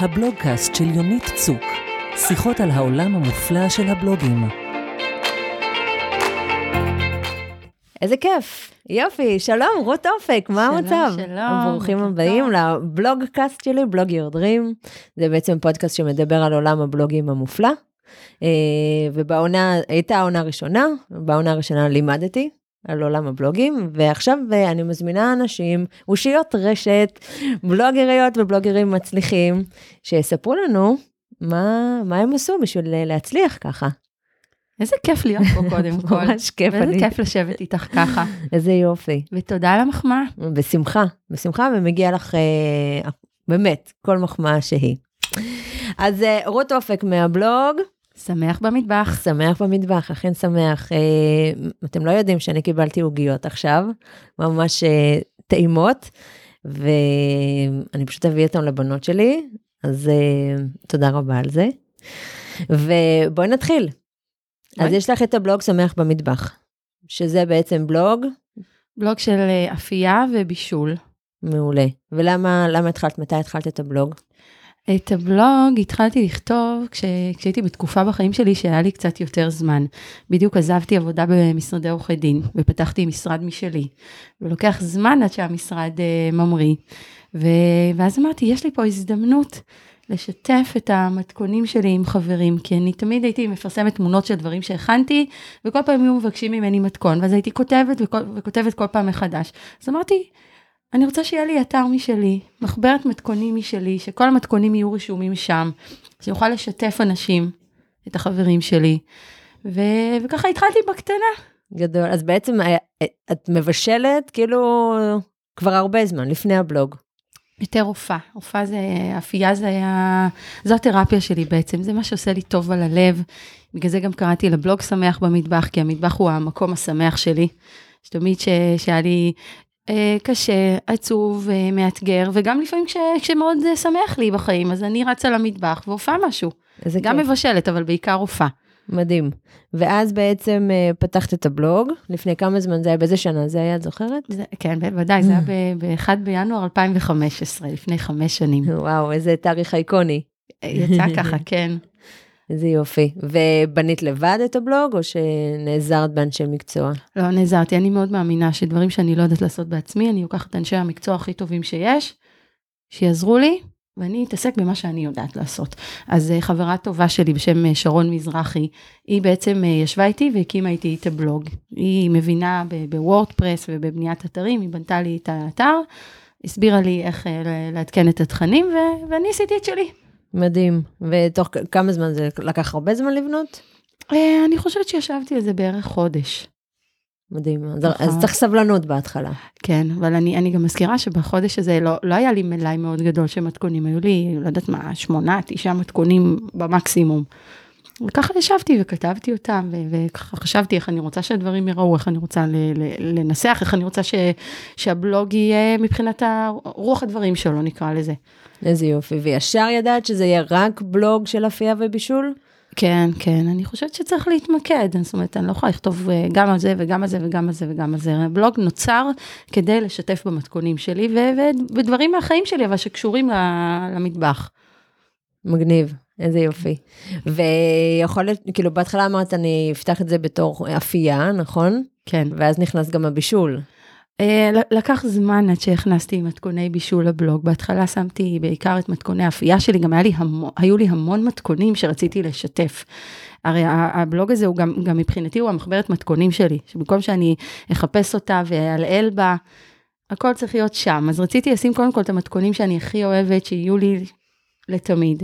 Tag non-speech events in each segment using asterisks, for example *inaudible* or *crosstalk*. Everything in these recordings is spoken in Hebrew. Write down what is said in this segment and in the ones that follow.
הבלוגקאסט של יונית צוק, שיחות על העולם המופלא של הבלוגים. איזה כיף, יופי, שלום, רות אופק, מה שלום, המצב? שלום, ברוכים בוקר הבאים. לבלוגקאסט שלי, בלוג יורדרים. זה בעצם פודקאסט שמדבר על עולם הבלוגים המופלא. אה, ובעונה, הייתה העונה הראשונה, בעונה הראשונה לימדתי על עולם הבלוגים, ועכשיו אה, אני מזמינה אנשים, אושיות רשת, בלוגריות ובלוגרים מצליחים, שיספרו לנו מה, מה הם עשו בשביל אה, להצליח ככה. איזה כיף להיות פה קודם *laughs* כל. ממש כיף, ואיזה אני, כיף לשבת איתך ככה. *laughs* איזה יופי. ותודה על המחמאה. בשמחה, בשמחה, ומגיע לך אה, באמת כל מחמאה שהיא. אז אה, רות אופק מהבלוג, שמח במטבח. שמח במטבח, אכן שמח. אה, אתם לא יודעים שאני קיבלתי עוגיות עכשיו, ממש אה, טעימות, ואני פשוט אביא אותן לבנות שלי, אז אה, תודה רבה על זה. ובואי נתחיל. אז. יש לך את הבלוג שמח במטבח, שזה בעצם בלוג בלוג של אה, אפייה ובישול. מעולה. ולמה למה התחלת, מתי התחלת את הבלוג? את הבלוג התחלתי לכתוב כש, כשהייתי בתקופה בחיים שלי שהיה לי קצת יותר זמן. בדיוק עזבתי עבודה במשרדי עורכי דין ופתחתי משרד משלי. ולוקח זמן עד שהמשרד אה, ממריא. ו, ואז אמרתי, יש לי פה הזדמנות לשתף את המתכונים שלי עם חברים, כי אני תמיד הייתי מפרסמת תמונות של דברים שהכנתי, וכל פעם היו מבקשים ממני מתכון, ואז הייתי כותבת וכותבת כל פעם מחדש. אז אמרתי, אני רוצה שיהיה לי אתר משלי, מחברת מתכונים משלי, שכל המתכונים יהיו רשומים שם, שאוכל לשתף אנשים, את החברים שלי. ו... וככה התחלתי בקטנה. גדול. אז בעצם אה, אה, את מבשלת כאילו כבר הרבה זמן, לפני הבלוג. יותר הופעה, הופעה זה, אפייה זה היה, זו התרפיה שלי בעצם, זה מה שעושה לי טוב על הלב. בגלל זה גם קראתי לבלוג שמח במטבח, כי המטבח הוא המקום השמח שלי. שתמיד שהיה לי קשה, עצוב, אה, מאתגר, וגם לפעמים כש, כשמאוד אה, שמח לי בחיים, אז אני רצה למטבח ועופה משהו. איזה גם כיף. מבשלת, אבל בעיקר הופעה. מדהים. ואז בעצם אה, פתחת את הבלוג, לפני כמה זמן זה היה, באיזה שנה זה היה, את זוכרת? זה, כן, בוודאי, זה היה ב-1 בינואר 2015, לפני חמש שנים. וואו, איזה תאריך איקוני. יצא ככה, כן. איזה יופי. ובנית לבד את הבלוג, או שנעזרת באנשי מקצוע? לא, נעזרתי, אני מאוד מאמינה שדברים שאני לא יודעת לעשות בעצמי, אני לוקחת אנשי המקצוע הכי טובים שיש, שיעזרו לי, ואני אתעסק במה שאני יודעת לעשות. אז אה, חברה טובה שלי בשם אה, שרון מזרחי, היא בעצם אה, ישבה איתי והקימה איתי את הבלוג. היא מבינה בוורדפרס ובבניית אתרים, היא בנתה לי את האתר, הסבירה לי איך לעדכן את התכנים, ואני עשיתי את שלי. מדהים. ותוך כמה זמן זה לקח הרבה זמן לבנות? אה, אני חושבת שישבתי על זה בערך חודש. מדהים. אז, נכון. אז צריך סבלנות בהתחלה. כן, אבל אני, אני גם מזכירה שבחודש הזה לא, לא היה לי מלאי מאוד גדול של מתכונים, היו לי, לא יודעת מה, שמונה, תשעה מתכונים במקסימום. וככה ישבתי וכתבתי אותם, וככה חשבתי איך אני רוצה שהדברים ייראו, איך אני רוצה לנסח, איך אני רוצה ש- שהבלוג יהיה מבחינת רוח הדברים שלו, נקרא לזה. איזה יופי. וישר ידעת שזה יהיה רק בלוג של אפייה ובישול? כן, כן, אני חושבת שצריך להתמקד, זאת אומרת, אני לא יכולה לכתוב אה, גם על זה וגם על זה וגם על זה וגם על זה. הבלוג נוצר כדי לשתף במתכונים שלי ו- ודברים מהחיים שלי, אבל שקשורים למטבח. מגניב, איזה יופי. ויכול להיות, כאילו בהתחלה אמרת אני אפתח את זה בתור אפייה, נכון? כן. ואז נכנס גם הבישול. אה, לקח זמן עד שהכנסתי מתכוני בישול לבלוג. בהתחלה שמתי בעיקר את מתכוני האפייה שלי, גם לי המון, היו לי המון מתכונים שרציתי לשתף. הרי הבלוג הזה הוא גם, גם מבחינתי הוא המחברת מתכונים שלי, שבמקום שאני אחפש אותה ואעלעל בה, הכל צריך להיות שם. אז רציתי לשים קודם כל את המתכונים שאני הכי אוהבת, שיהיו לי לתמיד.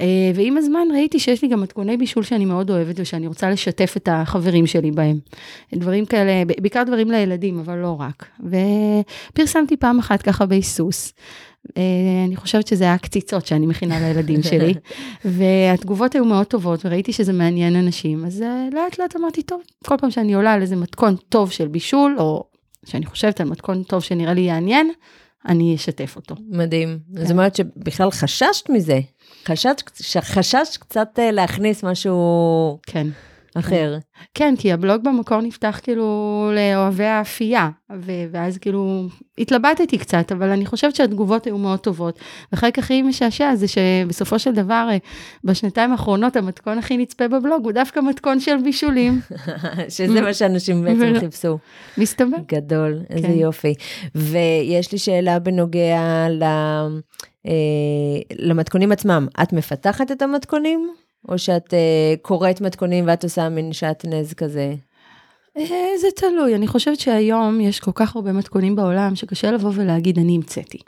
אה, ועם הזמן ראיתי שיש לי גם מתכוני בישול שאני מאוד אוהבת ושאני רוצה לשתף את החברים שלי בהם. דברים כאלה, בעיקר דברים לילדים, אבל לא רק. ופרסמתי פעם אחת ככה בהיסוס. אה, אני חושבת שזה היה קציצות שאני מכינה לילדים *laughs* שלי, והתגובות היו מאוד טובות, וראיתי שזה מעניין אנשים, אז אה, לאט לאט אמרתי, טוב, כל פעם שאני עולה על איזה מתכון טוב של בישול, או שאני חושבת על מתכון טוב שנראה לי יעניין, אני אשתף אותו. מדהים. כן. זאת אומרת שבכלל חששת מזה. חששת, חששת קצת אה, להכניס משהו כן. אחר. כן, כי הבלוג במקור נפתח כאילו לאוהבי האפייה, ו- ואז כאילו התלבטתי קצת, אבל אני חושבת שהתגובות היו מאוד טובות. והחלק הכי משעשע זה שבסופו של דבר, אה, בשנתיים האחרונות, המתכון הכי נצפה בבלוג הוא דווקא מתכון של בישולים. *laughs* שזה מה שאנשים בעצם חיפשו. מסתבר. גדול, איזה כן. יופי. ויש לי שאלה בנוגע ל... אה, למתכונים עצמם. את מפתחת את המתכונים? או שאת אה, קוראת מתכונים ואת עושה מין שעטנז כזה? אה, זה תלוי, אני חושבת שהיום יש כל כך הרבה מתכונים בעולם שקשה לבוא ולהגיד אני המצאתי.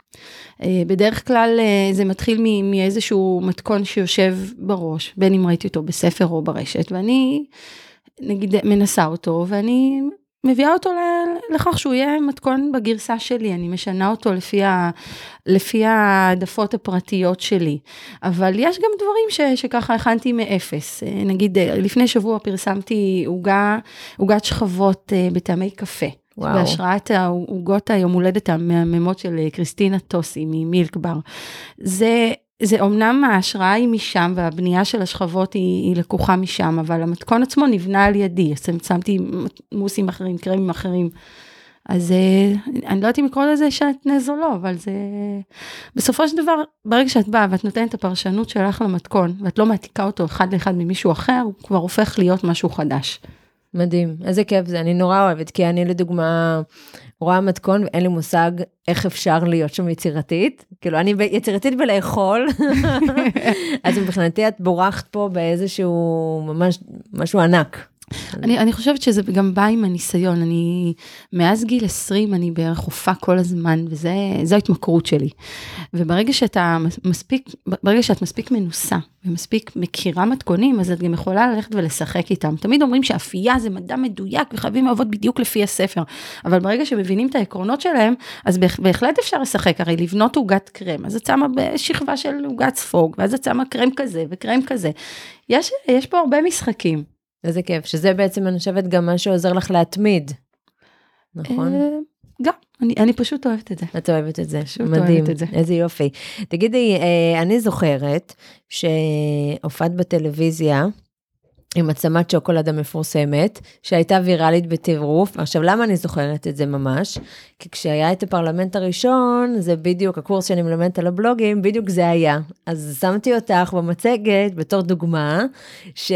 אה, בדרך כלל זה מתחיל מאיזשהו מתכון שיושב בראש, בין אם ראיתי אותו בספר או ברשת, ואני נגיד מנסה אותו ואני מביאה אותו לכך שהוא יהיה מתכון בגרסה שלי, אני משנה אותו לפי, ה, לפי העדפות הפרטיות שלי. אבל יש גם דברים ש, שככה הכנתי מאפס. אה, נגיד, אה, לפני שבוע פרסמתי עוגה, עוגת שכבות אה, בטעמי קפה. וואו. בהשראת העוגות היום הולדת המהממות של קריסטינה טוסי ממילק בר. זה, זה אומנם ההשראה היא משם והבנייה של השכבות היא, היא לקוחה משם, אבל המתכון עצמו נבנה על ידי, אז שמתי מוסים אחרים, קרמים אחרים. אז אה, אני לא יודעת אם לקרוא לזה שעטנז או לא, אבל זה... בסופו של דבר, ברגע שאת באה ואת נותנת את הפרשנות שלך למתכון, ואת לא מעתיקה אותו אחד לאחד ממישהו אחר, הוא כבר הופך להיות משהו חדש. מדהים, איזה כיף זה, אני נורא אוהבת, כי אני לדוגמה רואה מתכון ואין לי מושג איך אפשר להיות שם יצירתית. כאילו, אני יצירתית בלאכול, *laughs* אז מבחינתי את בורחת פה באיזשהו ממש, משהו ענק. אני, אני חושבת שזה גם בא עם הניסיון, אני מאז גיל 20 אני בערך הופעה כל הזמן, וזו ההתמכרות שלי. וברגע שאתה מספיק, ברגע שאת מספיק מנוסה ומספיק מכירה מתכונים, אז את גם יכולה ללכת ולשחק איתם. תמיד אומרים שאפייה זה מדע מדויק וחייבים לעבוד בדיוק לפי הספר, אבל ברגע שמבינים את העקרונות שלהם, אז בהח- בהחלט אפשר לשחק, הרי לבנות עוגת קרם, אז את שמה בשכבה של עוגת ספוג, ואז את שמה קרם כזה וקרם כזה. יש, יש פה הרבה משחקים. איזה כיף, שזה בעצם, אני חושבת, גם מה שעוזר לך להתמיד. נכון? אה, גם, אני, אני פשוט אוהבת את זה. את אוהבת את זה, פשוט מדהים, אוהבת את זה. איזה יופי. תגידי, אה, אני זוכרת שהופעת בטלוויזיה עם עצמת שוקולד המפורסמת, שהייתה ויראלית בטירוף. עכשיו, למה אני זוכרת את זה ממש? כי כשהיה את הפרלמנט הראשון, זה בדיוק, הקורס שאני מלמדת על הבלוגים, בדיוק זה היה. אז שמתי אותך במצגת בתור דוגמה, ש...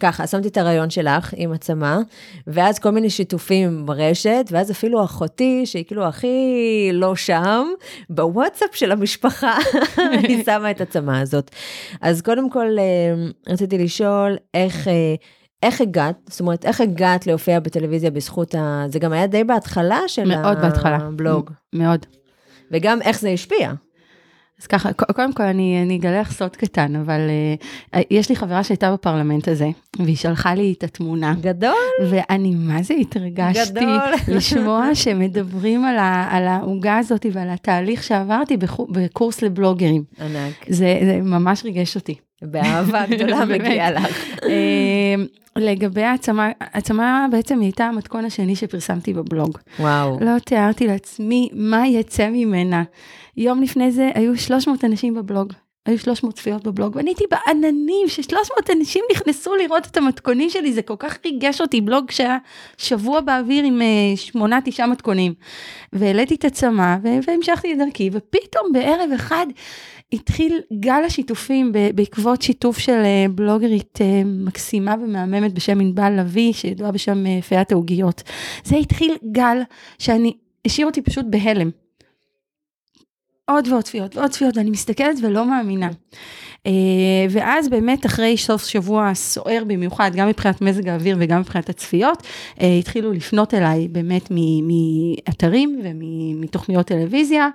ככה, שמתי את הרעיון שלך עם עצמה, ואז כל מיני שיתופים ברשת, ואז אפילו אחותי, שהיא כאילו הכי לא שם, בוואטסאפ של המשפחה, *laughs* אני שמה את עצמה הזאת. אז קודם כל, אה, רציתי לשאול, איך... אה, איך הגעת, זאת אומרת, איך הגעת להופיע בטלוויזיה בזכות ה... זה גם היה די בהתחלה של מאוד בהתחלה. הבלוג. מאוד. וגם איך זה השפיע. אז ככה, קודם כל אני, אני אגלה לך סוד קטן, אבל uh, יש לי חברה שהייתה בפרלמנט הזה, והיא שלחה לי את התמונה, גדול. ואני מה זה התרגשתי גדול. *laughs* לשמוע שמדברים על העוגה הזאת ועל התהליך שעברתי בחו- בקורס לבלוגרים. ענק. זה, זה ממש ריגש אותי. באהבה גדולה. *laughs* מגיעה לך. אה, לגבי העצמה, העצמה בעצם הייתה המתכון השני שפרסמתי בבלוג. וואו. לא תיארתי לעצמי מה יצא ממנה. יום לפני זה היו 300 אנשים בבלוג. היו 300 צפיות בבלוג, ואני הייתי בעננים ש-300 אנשים נכנסו לראות את המתכונים שלי, זה כל כך ריגש אותי, בלוג שהיה שבוע באוויר עם אה, שמונה, תשעה מתכונים. והעליתי את הצמא, ו- והמשכתי את דרכי, ופתאום בערב אחד התחיל גל השיתופים בעקבות שיתוף של אה, בלוגרית אה, מקסימה ומהממת בשם ענבל לביא, שידועה בשם אה, פיית העוגיות. זה התחיל גל שאני, השאיר אותי פשוט בהלם. עוד ועוד צפיות ועוד צפיות, ואני מסתכלת ולא מאמינה. ואז באמת אחרי סוף שבוע סוער במיוחד, גם מבחינת מזג האוויר וגם מבחינת הצפיות, התחילו לפנות אליי באמת מאתרים ומתוכניות טלוויזיה,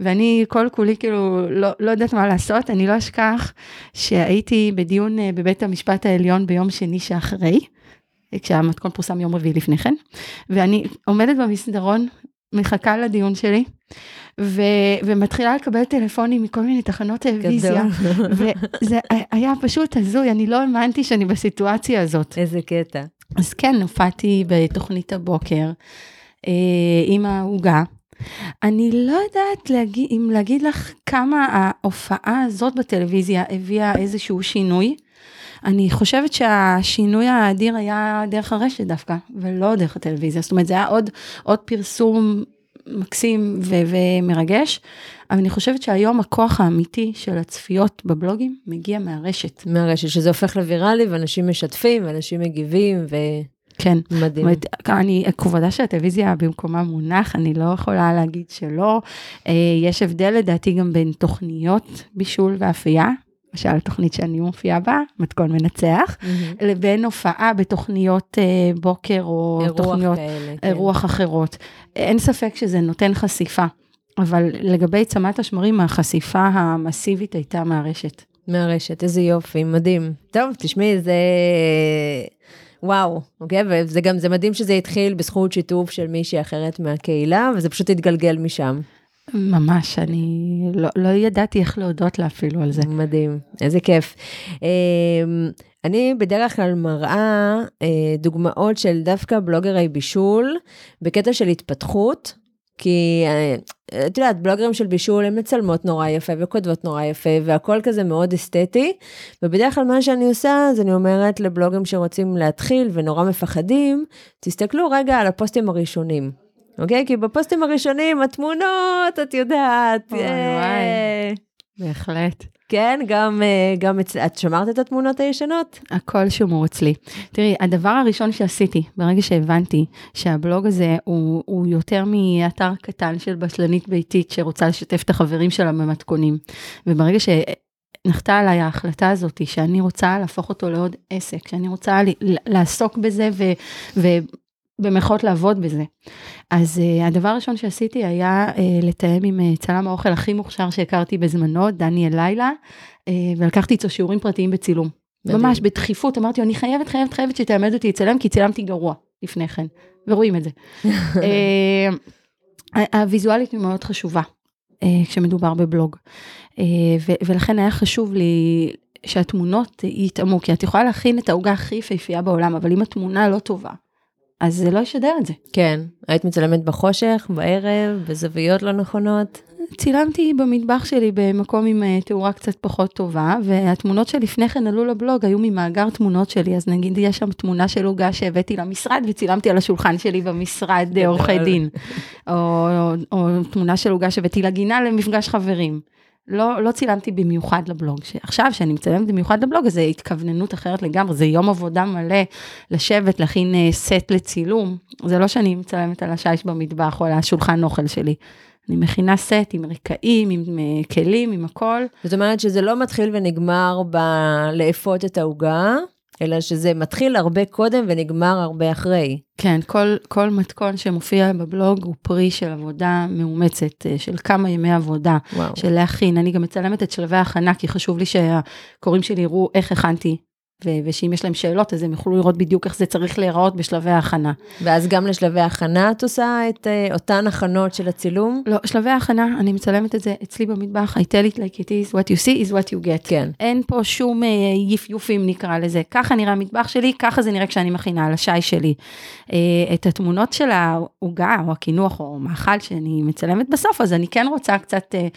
ואני כל כולי כאילו לא, לא יודעת מה לעשות, אני לא אשכח שהייתי בדיון אה, בבית המשפט העליון ביום שני שאחרי, כשהמתכון פורסם יום רביעי לפני כן, ואני עומדת במסדרון, מחכה לדיון שלי, ו- ומתחילה לקבל טלפונים מכל מיני תחנות טלוויזיה. וזה היה פשוט הזוי, אני לא האמנתי שאני בסיטואציה הזאת. איזה קטע. אז כן, הופעתי בתוכנית הבוקר אה, עם העוגה. אני לא יודעת להגיד, אם להגיד לך כמה ההופעה הזאת בטלוויזיה הביאה איזשהו שינוי, אני חושבת שהשינוי האדיר היה דרך הרשת דווקא, ולא דרך הטלוויזיה. זאת אומרת, זה היה עוד, עוד פרסום מקסים ו- ומרגש, אבל אני חושבת שהיום הכוח האמיתי של הצפיות בבלוגים מגיע מהרשת. מהרשת, שזה הופך לוויראלי, ואנשים משתפים, ואנשים מגיבים, כן. ומדהים. זאת אומרת, אני, כבודה של הטלוויזיה במקומה מונח, אני לא יכולה להגיד שלא. אה, יש הבדל לדעתי גם בין תוכניות בישול ואפייה, למשל התוכנית שאני מופיעה בה, מתכון מנצח, מהמם. לבין הופעה בתוכניות אה, בוקר או אירוח תוכניות כאלה. כן. אירוח אחרות. אין ספק שזה נותן חשיפה, אבל לגבי צמאת השמרים, החשיפה המסיבית הייתה מהרשת. מהרשת, איזה יופי, מדהים. טוב, תשמעי, זה... וואו, אוקיי? וזה גם, זה מדהים שזה התחיל בזכות שיתוף של מישהי אחרת מהקהילה, וזה פשוט התגלגל משם. ממש, אני לא, לא ידעתי איך להודות לה אפילו על זה. מדהים, איזה כיף. אמ, אני בדרך כלל מראה אה, דוגמאות של דווקא בלוגרי בישול בקטע של התפתחות, כי אה, את יודעת, בלוגרים של בישול הן מצלמות נורא יפה וכותבות נורא יפה והכל כזה מאוד אסתטי, ובדרך כלל מה שאני עושה אז אני אומרת לבלוגרים שרוצים להתחיל ונורא מפחדים, תסתכלו רגע על הפוסטים הראשונים. אוקיי? כי בפוסטים הראשונים התמונות, את יודעת. וואי, אה, בהחלט. כן, גם, אה, גם אצל... את שמרת את התמונות הישנות? הכל שמור אצלי. תראי, הדבר הראשון שעשיתי, ברגע שהבנתי שהבלוג הזה הוא, הוא יותר מאתר קטן של בשלנית ביתית שרוצה לשתף את החברים שלה במתכונים, וברגע שנחתה עליי ההחלטה הזאת שאני רוצה להפוך אותו לעוד עסק, שאני רוצה לעסוק בזה ו... ו במרכאות לעבוד בזה. אז uh, הדבר הראשון שעשיתי היה uh, לתאם עם uh, צלם האוכל הכי מוכשר שהכרתי בזמנו, דניאל לילה, uh, ולקחתי איתו שיעורים פרטיים בצילום. מדהים. ממש בדחיפות, אמרתי לו, אני חייבת, חייבת, חייבת שתלמד אותי לצלם, כי צילמתי גרוע לפני כן, ורואים את זה. *laughs* אה, הוויזואלית היא מאוד חשובה אה, כשמדובר בבלוג, ו- ולכן היה חשוב לי שהתמונות יתאמו, כי את יכולה להכין את העוגה הכי יפהפייה בעולם, אבל אם התמונה לא טובה, אז זה לא ישדר את זה. כן. היית מצלמת בחושך, בערב, בזוויות לא נכונות? צילמתי במטבח שלי במקום עם אה, תאורה קצת פחות טובה, והתמונות שלפני כן עלו לבלוג היו ממאגר תמונות שלי, אז נגיד יש שם תמונה של עוגה שהבאתי למשרד וצילמתי על השולחן שלי במשרד אה, עורכי דין, או, או, או תמונה של עוגה שהבאתי לגינה למפגש חברים. לא, לא צילמתי במיוחד לבלוג, עכשיו שאני מצלמת במיוחד לבלוג, זה התכווננות אחרת לגמרי, זה יום עבודה מלא, לשבת, להכין אה, סט לצילום, זה לא שאני מצלמת על השיש במטבח או על השולחן אוכל שלי. אני מכינה סט עם רקעים, עם אה, כלים, עם הכל. זאת אומרת שזה לא מתחיל ונגמר בלאפות את העוגה, אלא שזה מתחיל הרבה קודם ונגמר הרבה אחרי. כן, כל, כל מתכון שמופיע בבלוג הוא פרי של עבודה מאומצת, אה, של כמה ימי עבודה, וואו. של להכין. אני גם מצלמת את שלבי ההכנה, כי חשוב לי שהקוראים שלי יראו איך הכנתי, ושאם יש להם שאלות, אז הם יוכלו לראות בדיוק איך זה צריך להיראות בשלבי ההכנה. ואז גם לשלבי הכנה את עושה את אה, אותן הכנות של הצילום? לא, שלבי ההכנה, אני מצלמת את זה אצלי במטבח, I tell it like it is, what you see is what you get. כן. אין פה שום אה, יפיופים נקרא לזה, ככה נראה המטבח שלי, ככה זה נראה כשאני מכינה על השי שלי. אה, את התמונות של העוגה או הקינוח או מאכל שאני מצלמת בסוף, אז אני כן רוצה קצת אה,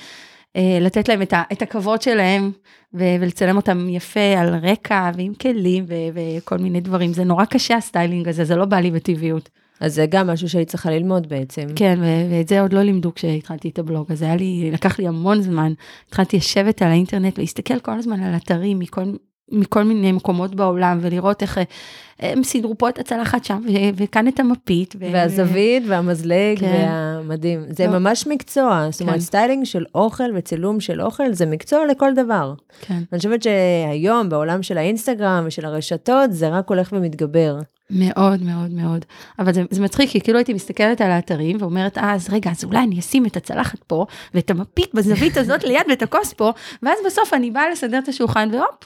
לתת להם את, ה, את הכבוד שלהם ולצלם אותם יפה על רקע ועם כלים ו- וכל מיני דברים. זה נורא קשה הסטיילינג הזה, זה לא בא לי בטבעיות. אז זה גם משהו שהיית צריכה ללמוד בעצם. כן, ו- ואת זה עוד לא לימדו כשהתחלתי את הבלוג, אז היה לי, לקח לי המון זמן. התחלתי לשבת על האינטרנט ולהסתכל כל הזמן על אתרים מכל, מכל מיני מקומות בעולם, ולראות איך אה, הם סידרו פה את הצלחת שם, וכאן את המפית. ו- והזווית והמזלג כן. והמדהים. זה לא. ממש מקצוע, זאת אומרת כן. סטיילינג של אוכל וצילום של אוכל זה מקצוע לכל דבר. כן, אני חושבת שהיום בעולם של האינסטגרם ושל הרשתות זה רק הולך ומתגבר. מאוד מאוד מאוד. אבל זה, זה מצחיק, כי כאילו הייתי מסתכלת על האתרים ואומרת, אה, אז רגע, אז אולי אני אשים את הצלחת פה, ואת המפית בזווית הזאת ליד ואת הכוס פה, ואז בסוף אני באה לסדר את השולחן, והופ,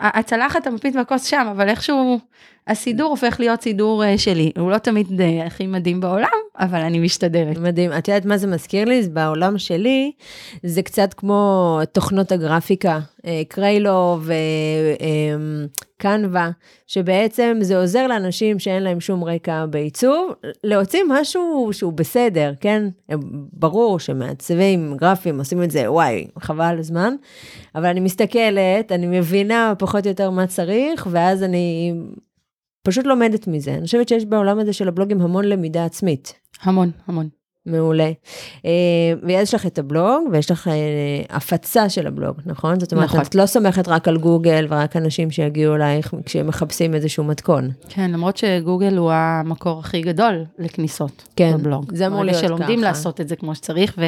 הצלחת, המפית והכוס שם, אבל איכשהו הסידור הופך להיות סידור אה, שלי. הוא לא תמיד אה, הכי מדהים בעולם, אבל אני משתדלת. מדהים. את יודעת מה זה מזכיר לי? בעולם שלי, זה קצת כמו תוכנות הגרפיקה, אה, קריילו וקנווה, שבעצם זה עוזר לאנשים שאין להם שום רקע בעיצוב, להוציא משהו שהוא בסדר, כן? ברור שמעצבים גרפיים עושים את זה, וואי, חבל על הזמן, אבל אני מסתכלת, אני מבינה פחות או יותר מה צריך, ואז אני פשוט לומדת מזה. אני חושבת שיש בעולם הזה של הבלוגים המון למידה עצמית. המון, המון. מעולה. אה, ויש לך את הבלוג, ויש לך אה, הפצה של הבלוג, נכון? זאת אומרת, נכון. את לא סומכת רק על גוגל ורק אנשים שיגיעו אלייך כשהם מחפשים איזשהו מתכון. כן, למרות שגוגל הוא המקור הכי גדול לכניסות כן, בבלוג. זה אמור להיות שלומדים ככה. לעשות את זה כמו שצריך,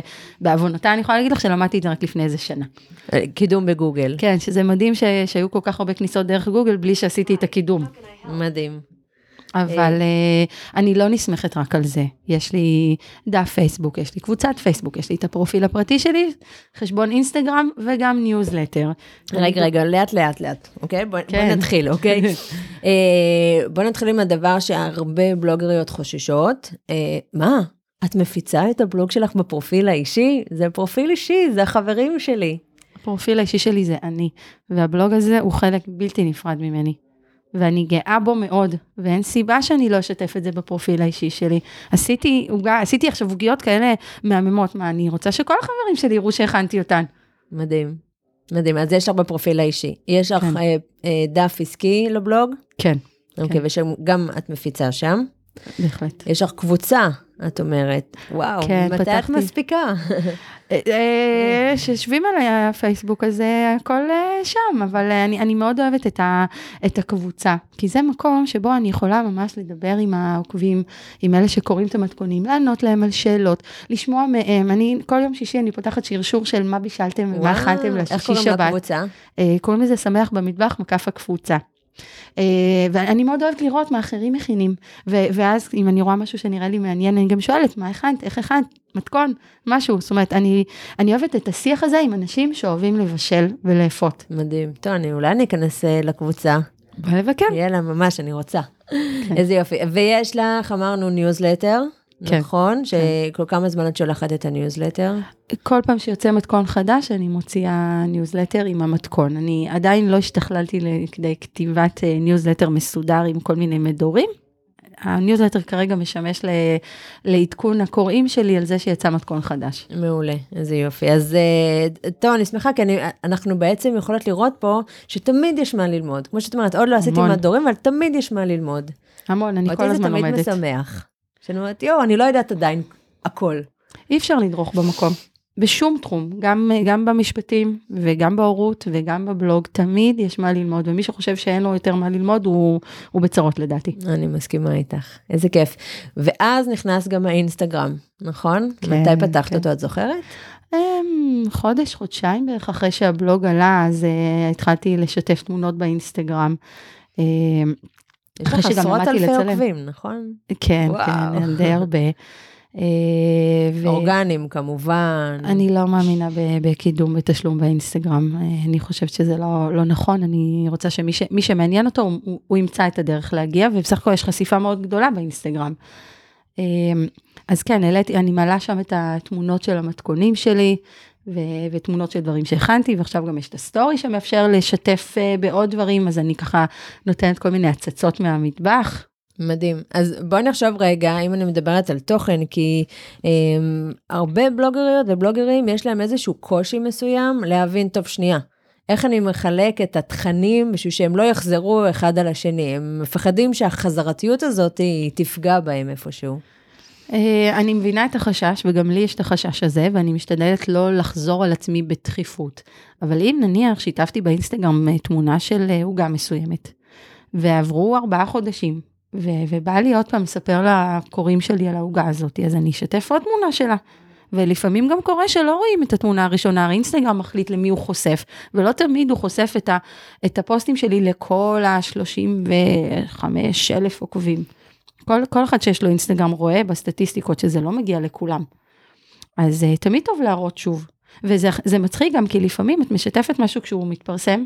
ובעוונותיי אני יכולה להגיד לך שלמדתי את זה רק לפני איזה שנה. אה, קידום בגוגל. כן, שזה מדהים ש... שהיו כל כך הרבה כניסות דרך גוגל בלי שעשיתי את הקידום. מדהים. אבל uh, אני לא נסמכת רק על זה. יש לי דף פייסבוק, יש לי קבוצת פייסבוק, יש לי את הפרופיל הפרטי שלי, חשבון אינסטגרם וגם ניוזלטר. רגע, רגע, לאט לאט לאט, אוקיי? בוא, כן. בוא נתחיל, אוקיי? *laughs* אה, בוא נתחיל עם הדבר שהרבה בלוגריות חוששות. אה, מה? את מפיצה את הבלוג שלך בפרופיל האישי? זה פרופיל אישי, זה החברים שלי. הפרופיל האישי שלי זה אני, והבלוג הזה הוא חלק בלתי נפרד ממני. ואני גאה בו מאוד, ואין סיבה שאני לא אשתף את זה בפרופיל האישי שלי. עשיתי עשיתי עכשיו עוגיות כאלה מהממות, מה, אני רוצה שכל החברים שלי יראו שהכנתי אותן. מדהים. מדהים, אז יש לך בפרופיל האישי. יש לך כן. אה, אה, דף עסקי לבלוג? כן, אוקיי, ושגם את מפיצה שם. בהחלט. יש לך קבוצה, את אומרת. וואו, כן, מתי את פתחתי. מספיקה? אה, שיושבים עליי הפייסבוק הזה, הכל אה, שם, אבל אה, אני, אני מאוד אוהבת את, ה, את הקבוצה, כי זה מקום שבו אני יכולה ממש לדבר עם העוקבים, עם אלה שקוראים את המתכונים, לענות להם על שאלות, לשמוע מהם. אני, כל יום שישי אני פותחת שרשור של מה בישלתם ומה אכלתם וואו, איך לשישי קוראים שבת. לקבוצה? אה, קוראים לזה שמח במטבח, מקף הקבוצה. אה, ואני מאוד אוהבת לראות מה אחרים מכינים, ו- ואז אם אני רואה משהו שנראה לי מעניין, אני גם שואלת, מה הכנת, איך הכנת, מתכון, משהו. זאת אומרת, אני, אני אוהבת את השיח הזה עם אנשים שאוהבים לבשל ולאפות. מדהים. טוב, אני אולי אני אכנס אה, לקבוצה. בוא לבקר. יאללה, ממש, אני רוצה. איזה יופי. ויש לך, אמרנו, ניוזלטר, כן. נכון? שכל כמה זמן את שולחת את הניוזלטר? כל פעם שיוצא מתכון חדש, אני מוציאה ניוזלטר עם המתכון. אני עדיין לא השתכללתי לכדי כתיבת אה, ניוזלטר מסודר עם כל מיני מדורים. הניוזלטר כרגע משמש ל- לעדכון הקוראים שלי על זה שיצא מתכון חדש. מעולה, איזה יופי. אז אה, טוב, אני שמחה, כי אני, אנחנו בעצם יכולות לראות פה שתמיד יש מה ללמוד. כמו שאת אומרת, עוד לא עשיתי המון. מדורים, אבל תמיד יש מה ללמוד. המון, אני כל הזמן עודי לומדת. זה תמיד משמח. שאני אומרת, יואו, אני לא יודעת עדיין הכל. אי אפשר לדרוך במקום. בשום תחום, גם, גם במשפטים וגם בהורות וגם בבלוג, תמיד יש מה ללמוד, ומי שחושב שאין לו יותר מה ללמוד, הוא, הוא בצרות לדעתי. אני מסכימה איתך, איזה כיף. ואז נכנס גם האינסטגרם, נכון? כן, מתי פתחת כן. אותו, את זוכרת? אמ, חודש, חודשיים בערך אחרי שהבלוג עלה, אז uh, התחלתי לשתף תמונות באינסטגרם. אמ, יש לך עשרות אלפי. עוקבים, נכון? כן, וואו. כן, די הרבה. אה, ו- אורגנים כמובן. אני לא מאמינה בקידום בתשלום באינסטגרם, אה, אני חושבת שזה לא, לא נכון, אני רוצה שמי ש, מי שמעניין אותו, הוא, הוא- הוא ימצא את הדרך להגיע, ובסך הכל יש חשיפה מאוד גדולה באינסטגרם. אה, אז כן, העליתי, אני מעלה שם את התמונות של המתכונים שלי, ו- ותמונות של דברים שהכנתי, ועכשיו גם יש את הסטורי שמאפשר לשתף אה, בעוד דברים, אז אני ככה נותנת כל מיני הצצות מהמטבח. מדהים. אז בואי נחשוב רגע, אם אני מדברת על תוכן, כי um, הרבה בלוגריות ובלוגרים, יש להם איזשהו קושי מסוים להבין, טוב, שנייה, איך אני מחלק את התכנים בשביל שהם לא יחזרו אחד על השני. הם מפחדים שהחזרתיות הזאת היא תפגע בהם איפשהו. אה, אני מבינה את החשש, וגם לי יש את החשש הזה, ואני משתדלת לא לחזור על עצמי בדחיפות. אבל אם נניח שיתפתי באינסטגרם אה, תמונה של אה, עוגה מסוימת, ועברו ארבעה חודשים, ו- ובא לי עוד פעם לספר לקוראים שלי על העוגה הזאת, אז אני אשתף עוד תמונה שלה. ולפעמים גם קורה שלא רואים את התמונה הראשונה, הרי אינסטגרם מחליט למי הוא חושף, ולא תמיד הוא חושף את, ה- את הפוסטים שלי לכל ה-35 אלף עוקבים. כל, כל אחד שיש לו אינסטגרם רואה בסטטיסטיקות שזה לא מגיע לכולם. אז uh, תמיד טוב להראות שוב. וזה זה מצחיק גם כי לפעמים את משתפת משהו כשהוא מתפרסם,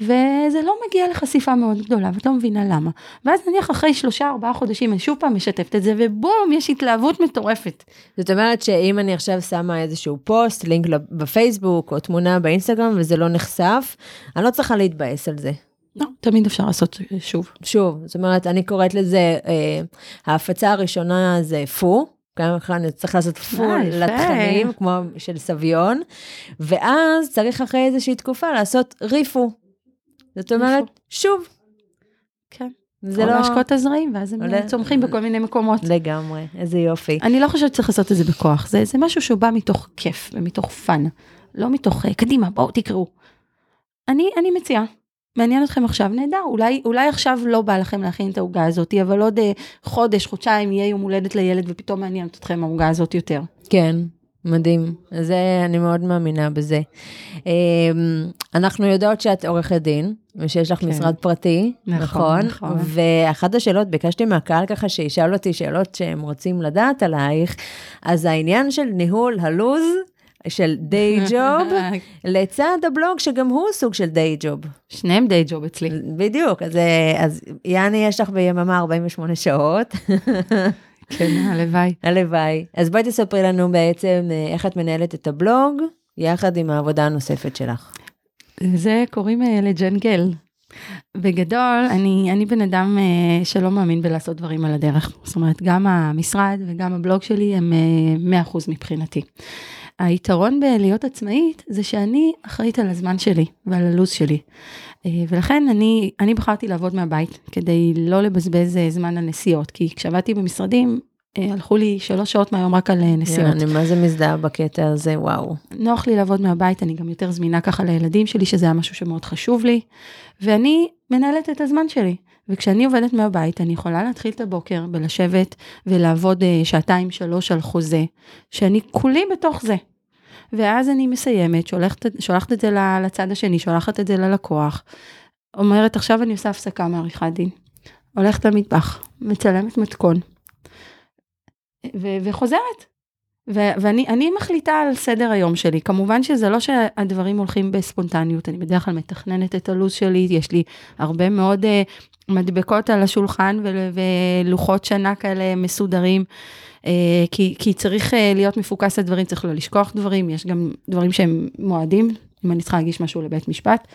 וזה לא מגיע לחשיפה מאוד גדולה, ואת לא מבינה למה. ואז נניח אחרי שלושה ארבעה חודשים אני שוב פעם משתפת את זה, ובום, יש התלהבות מטורפת. זאת אומרת שאם אני עכשיו שמה איזשהו פוסט, לינק בפייסבוק או תמונה באינסטגרם וזה לא נחשף, אני לא צריכה להתבאס על זה. לא, תמיד אפשר לעשות שוב. שוב, זאת אומרת, אני קוראת לזה, אה, ההפצה הראשונה זה פו, גם כאן צריך לעשות פול לתכנים, כמו של סביון, ואז צריך אחרי איזושהי תקופה לעשות repost. זאת אומרת. שוב. כן. זה לא... להשקות את הזרעים, ואז הם עולה... צומחים בכל מיני מקומות. לגמרי, איזה יופי. אני לא חושבת שצריך לעשות את זה בכוח, זה, זה משהו שהוא בא מתוך כיף ומתוך fun, לא מתוך, אה, קדימה, בואו תקראו. אני, אני מציעה, מעניין אתכם עכשיו, נהדר, אולי, אולי עכשיו לא בא לכם להכין את העוגה הזאת, אבל עוד uh, חודש, חודשיים יהיה יום הולדת לילד ופתאום מעניינת אתכם העוגה הזאת יותר. כן, מדהים. זה, אני מאוד מאמינה בזה. Um, אנחנו יודעות שאת עורכת דין, ושיש לך כן. משרד פרטי, נכון? נכון. נכון. ואחת השאלות, ביקשתי מהקהל ככה שישאל אותי שאלות שהם רוצים לדעת עלייך, אז העניין של ניהול הלוז, של דיי ג'וב, *laughs* לצד הבלוג שגם הוא סוג של דיי ג'וב. שניהם דיי ג'וב אצלי. בדיוק, אז, אז יאני יש לך ביממה 48 שעות. *laughs* כן, הלוואי. הלוואי. אז בואי תספרי לנו בעצם אה, איך את מנהלת את הבלוג, יחד עם העבודה הנוספת שלך. זה קוראים אה, לג'נגל. בגדול, אני, אני בן אדם uh, שלא מאמין בלעשות דברים על הדרך. זאת אומרת, גם המשרד וגם הבלוג שלי הם uh, 100% מבחינתי. היתרון בלהיות עצמאית זה שאני אחראית על הזמן שלי ועל הלו"ז שלי. אה, ולכן אני, אני בחרתי לעבוד מהבית כדי לא לבזבז אה, זמן על נסיעות, כי כשעבדתי במשרדים, אה, הלכו לי שלוש שעות מהיום רק על נסיעות. אני מה זה מזדהה בקטע הזה, וואו. נוח לי לעבוד מהבית, אני גם יותר זמינה ככה לילדים שלי, שזה היה משהו שמאוד חשוב לי, ואני מנהלת את הזמן שלי. וכשאני עובדת מהבית, אני יכולה להתחיל את הבוקר בלשבת ולעבוד שעתיים, שלוש על חוזה, שאני כולי בתוך זה. ואז אני מסיימת, שולחת, שולחת את זה לצד השני, שולחת את זה ללקוח, אומרת, עכשיו אני עושה הפסקה מעריכת דין. הולכת למטבח, מצלמת מתכון, ו- וחוזרת. ו- ואני מחליטה על סדר היום שלי. כמובן שזה לא שהדברים הולכים בספונטניות, אני בדרך כלל מתכננת את הלו"ז שלי, יש לי הרבה מאוד uh, מדבקות על השולחן ו- ולוחות שנה כאלה מסודרים. אה, כי, כי צריך אה, להיות מפוקס על דברים, צריך לא לשכוח דברים, יש גם דברים שהם מועדים, אם אני צריכה להגיש משהו לבית משפט,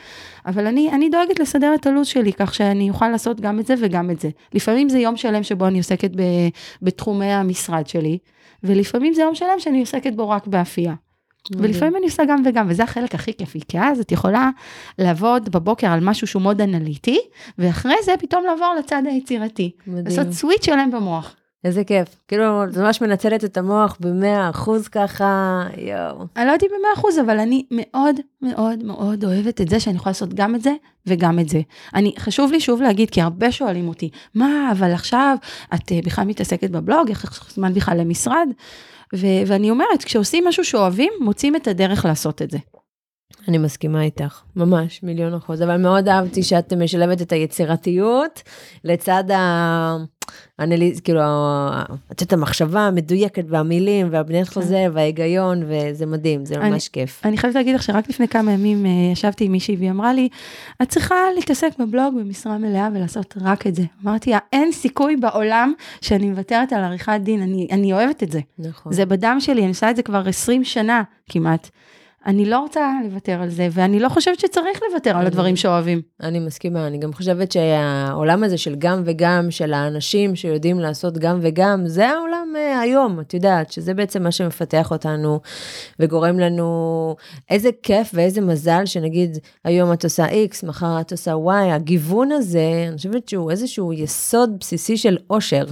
אבל אני, אני דואגת לסדר את הלו"ז שלי, כך שאני אוכל לעשות גם את זה וגם את זה. לפעמים זה יום שלם שבו אני עוסקת ב, בתחומי המשרד שלי, ולפעמים זה יום שלם שאני עוסקת בו רק באפייה. ולפעמים אני עושה גם וגם, וזה החלק הכי כיפי, כי אז את יכולה לעבוד בבוקר על משהו שהוא מאוד אנליטי, ואחרי זה פתאום לעבור לצד היצירתי. מדהים. לעשות סוויץ' שלם במוח. איזה כיף. כאילו, את ממש מנצלת את המוח במאה אחוז ככה, יואו. אני לא יודעת אם במאה אחוז, אבל אני מאוד מאוד מאוד אוהבת את זה שאני יכולה לעשות גם את זה וגם את זה. אני, חשוב לי שוב להגיד, כי הרבה שואלים אותי, מה, אבל עכשיו את uh, בכלל מתעסקת בבלוג, איך יש זמן בכלל למשרד? ו- ואני אומרת, כשעושים משהו שאוהבים, מוצאים את הדרך לעשות את זה. אני מסכימה איתך, ממש, מיליון אחוז, אבל מאוד אהבתי שאת משלבת את היצירתיות לצד ה... אנליז, כאילו, את יודעת, המחשבה המדויקת והמילים והבניית כן. חוזה וההיגיון, וזה מדהים, זה ממש אני, כיף. אני חייבת להגיד לך שרק לפני כמה ימים אה, ישבתי עם מישהי והיא אמרה לי, את צריכה להתעסק בבלוג במשרה מלאה ולעשות רק את זה. אמרתי לה, אין סיכוי בעולם שאני מוותרת על עריכת דין, אני, אני אוהבת את זה. נכון. זה בדם שלי, אני עושה את זה כבר 20 שנה כמעט. אני לא רוצה לוותר על זה, ואני לא חושבת שצריך לוותר על הדברים שאוהבים. אני מסכימה, אני גם חושבת שהעולם הזה של גם וגם, של האנשים שיודעים לעשות גם וגם, זה העולם uh, היום, את יודעת, שזה בעצם מה שמפתח אותנו וגורם לנו, איזה כיף ואיזה מזל שנגיד, היום את עושה X, מחר את עושה Y, הגיוון הזה, אני חושבת שהוא איזשהו יסוד בסיסי של אושר.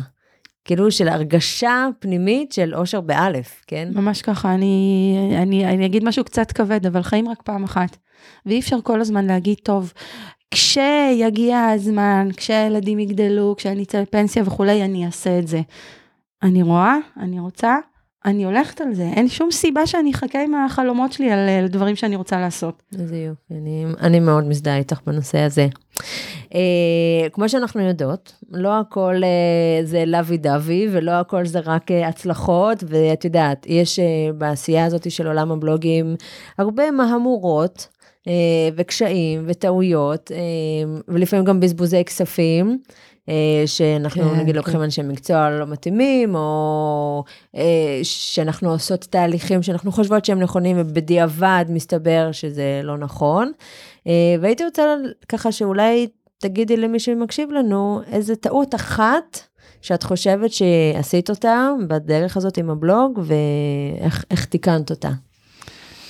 כאילו של הרגשה פנימית של אושר באלף, כן? ממש ככה, אני, אני, אני אגיד משהו קצת כבד, אבל חיים רק פעם אחת. ואי אפשר כל הזמן להגיד, טוב, כשיגיע הזמן, כשהילדים יגדלו, כשאני אצא לפנסיה וכולי, אני אעשה את זה. אני רואה, אני רוצה, אני הולכת על זה, אין שום סיבה שאני אחכה עם החלומות שלי על, על דברים שאני רוצה לעשות. איזה יופי, אני, אני מאוד מזדהה איתך בנושא הזה. אה, כמו שאנחנו יודעות, לא הכל אה, זה לוי דווי, ולא הכל זה רק אה, הצלחות, ואת יודעת, יש אה, בעשייה הזאת של עולם הבלוגים הרבה מהמורות. אה, וקשיים וטעויות, אה, ולפעמים גם בזבוזי כספים, שאנחנו כן, נגיד כן. לוקחים אנשי מקצוע לא מתאימים, או אה, שאנחנו עושות תהליכים שאנחנו חושבות שהם נכונים, ובדיעבד מסתבר שזה לא נכון. אה, והייתי רוצה ככה שאולי תגידי למי שמקשיב לנו, איזה טעות אחת שאת חושבת שעשית אותה בדרך הזאת עם הבלוג, ואיך איך תיקנת אותה.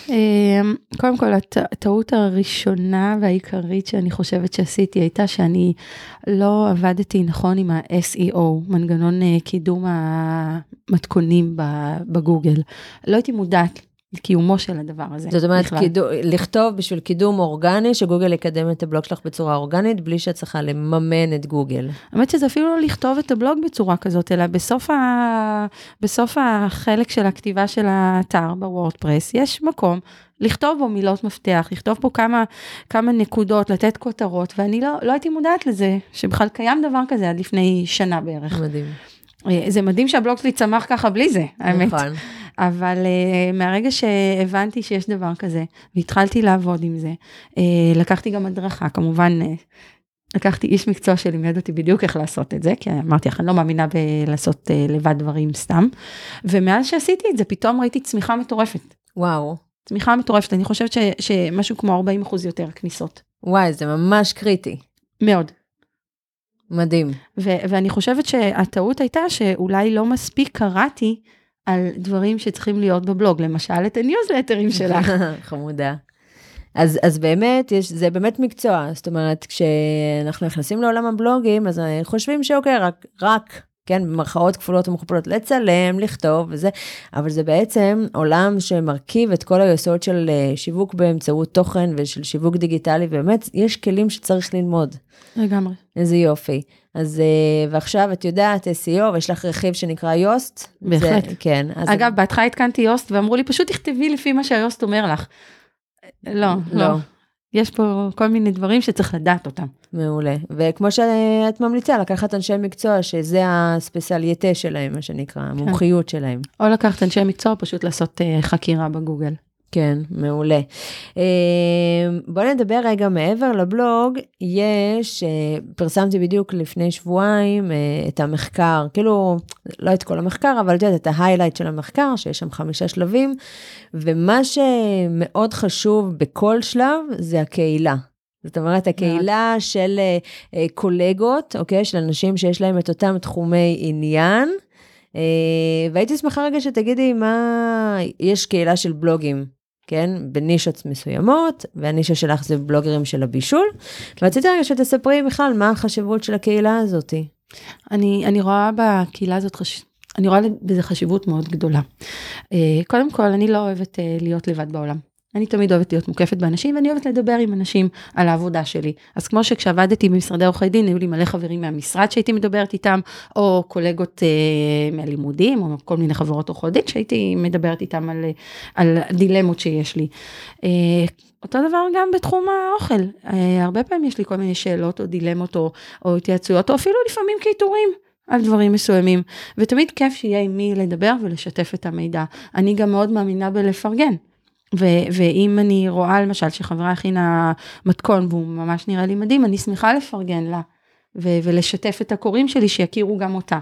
אמ, קודם כל, הט- הטעות הראשונה והעיקרית שאני חושבת שעשיתי הייתה שאני לא עבדתי נכון עם ה-SEO, מנגנון אה, קידום המתכונים בגוגל. לא הייתי מודעת לקיומו של הדבר הזה. זאת אומרת. קידום, לכתוב בשביל קידום אורגני, שגוגל יקדם את הבלוג שלך בצורה אורגנית, בלי שאת צריכה לממן את גוגל. האמת שזה אפילו לא לכתוב את הבלוג בצורה כזאת, אלא בסוף, ה... בסוף החלק של הכתיבה של האתר בוורדפרס, יש מקום לכתוב בו מילות מפתח, לכתוב פה כמה, כמה נקודות, לתת כותרות, ואני לא, לא הייתי מודעת לזה, שבכלל קיים דבר כזה עד לפני שנה בערך. מדהים. אה, זה מדהים שהבלוג שלי צמח ככה בלי זה, האמת. נכון. אבל uh, מהרגע שהבנתי שיש דבר כזה, והתחלתי לעבוד עם זה, uh, לקחתי גם הדרכה, כמובן, uh, לקחתי איש מקצוע שלימד אותי בדיוק איך לעשות את זה, כי אמרתי לך, אני לא מאמינה בלעשות uh, לבד דברים סתם. ומאז שעשיתי את זה, פתאום ראיתי צמיחה מטורפת. וואו. צמיחה מטורפת, אני חושבת ש, שמשהו כמו 40 אחוז יותר כניסות. וואי, זה ממש קריטי. מאוד. מדהים. ו- ואני חושבת שהטעות הייתה שאולי לא מספיק קראתי על דברים שצריכים להיות בבלוג, למשל את הניוזלטרים שלך. *laughs* חמודה. אז, אז באמת, יש, זה באמת מקצוע, זאת אומרת, כשאנחנו נכנסים לעולם הבלוגים, אז חושבים שאוקיי, רק, רק, כן, במרכאות כפולות ומכופלות, לצלם, לכתוב וזה, אבל זה בעצם עולם שמרכיב את כל היסוד של אה, שיווק באמצעות תוכן ושל שיווק דיגיטלי, ובאמת, יש כלים שצריך ללמוד. לגמרי. איזה יופי. אז, אה, ועכשיו את יודעת, SEO, ויש לך רכיב שנקרא יוסט. בהחלט. זה, כן. אז אגב, בהתחלה התקנתי יוסט ואמרו לי, פשוט תכתבי לפי מה שהיוסט אומר לך. לא, לא. לא. יש פה כל מיני דברים שצריך לדעת אותם. מעולה. וכמו שאת ממליצה, לקחת אנשי מקצוע, שזה הספציאליטה שלהם, מה שנקרא, המומחיות שלהם. או לקחת אנשי מקצוע, פשוט לעשות uh, חקירה בגוגל. כן, מעולה. אה, בואו נדבר רגע מעבר לבלוג, יש, אה, פרסמתי בדיוק לפני שבועיים אה, את המחקר, כאילו, לא את כל המחקר, אבל את יודעת, את ההיילייט של המחקר, שיש שם חמישה שלבים, ומה שמאוד חשוב בכל שלב זה הקהילה. זאת אומרת, הקהילה של אה, קולגות, אוקיי? של אנשים שיש להם את אותם תחומי עניין. והייתי שמחה רגע שתגידי מה, יש קהילה של בלוגים, כן? בנישות מסוימות, והנישה שלך זה בלוגרים של הבישול. ורציתי רגע שתספרי בכלל מה החשיבות של הקהילה הזאת. אני, אני רואה בקהילה הזאת, חש... אני רואה בזה חשיבות מאוד גדולה. אה, קודם כל, אני לא אוהבת אה, להיות לבד בעולם. אני תמיד אוהבת להיות מוקפת באנשים, ואני אוהבת לדבר עם אנשים על העבודה שלי. אז כמו שכשעבדתי במשרדי עורכי דין, היו לי מלא חברים מהמשרד שהייתי מדברת איתם, או קולגות אה, מהלימודים, או כל מיני חברות עורכות דין שהייתי מדברת איתם על, על דילמות שיש לי. אה, אותו דבר גם בתחום האוכל. אה, הרבה פעמים יש לי כל מיני שאלות או דילמות או, או התייעצויות, או אפילו לפעמים קיטורים. על דברים מסוימים, ותמיד כיף שיהיה עם מי לדבר ולשתף את המידע. אני גם מאוד מאמינה בלפרגן. ו- ואם אני רואה למשל שחברה הכינה מתכון והוא ממש נראה לי מדהים, אני שמחה לפרגן לה ו- ולשתף את הקוראים שלי שיכירו גם אותה.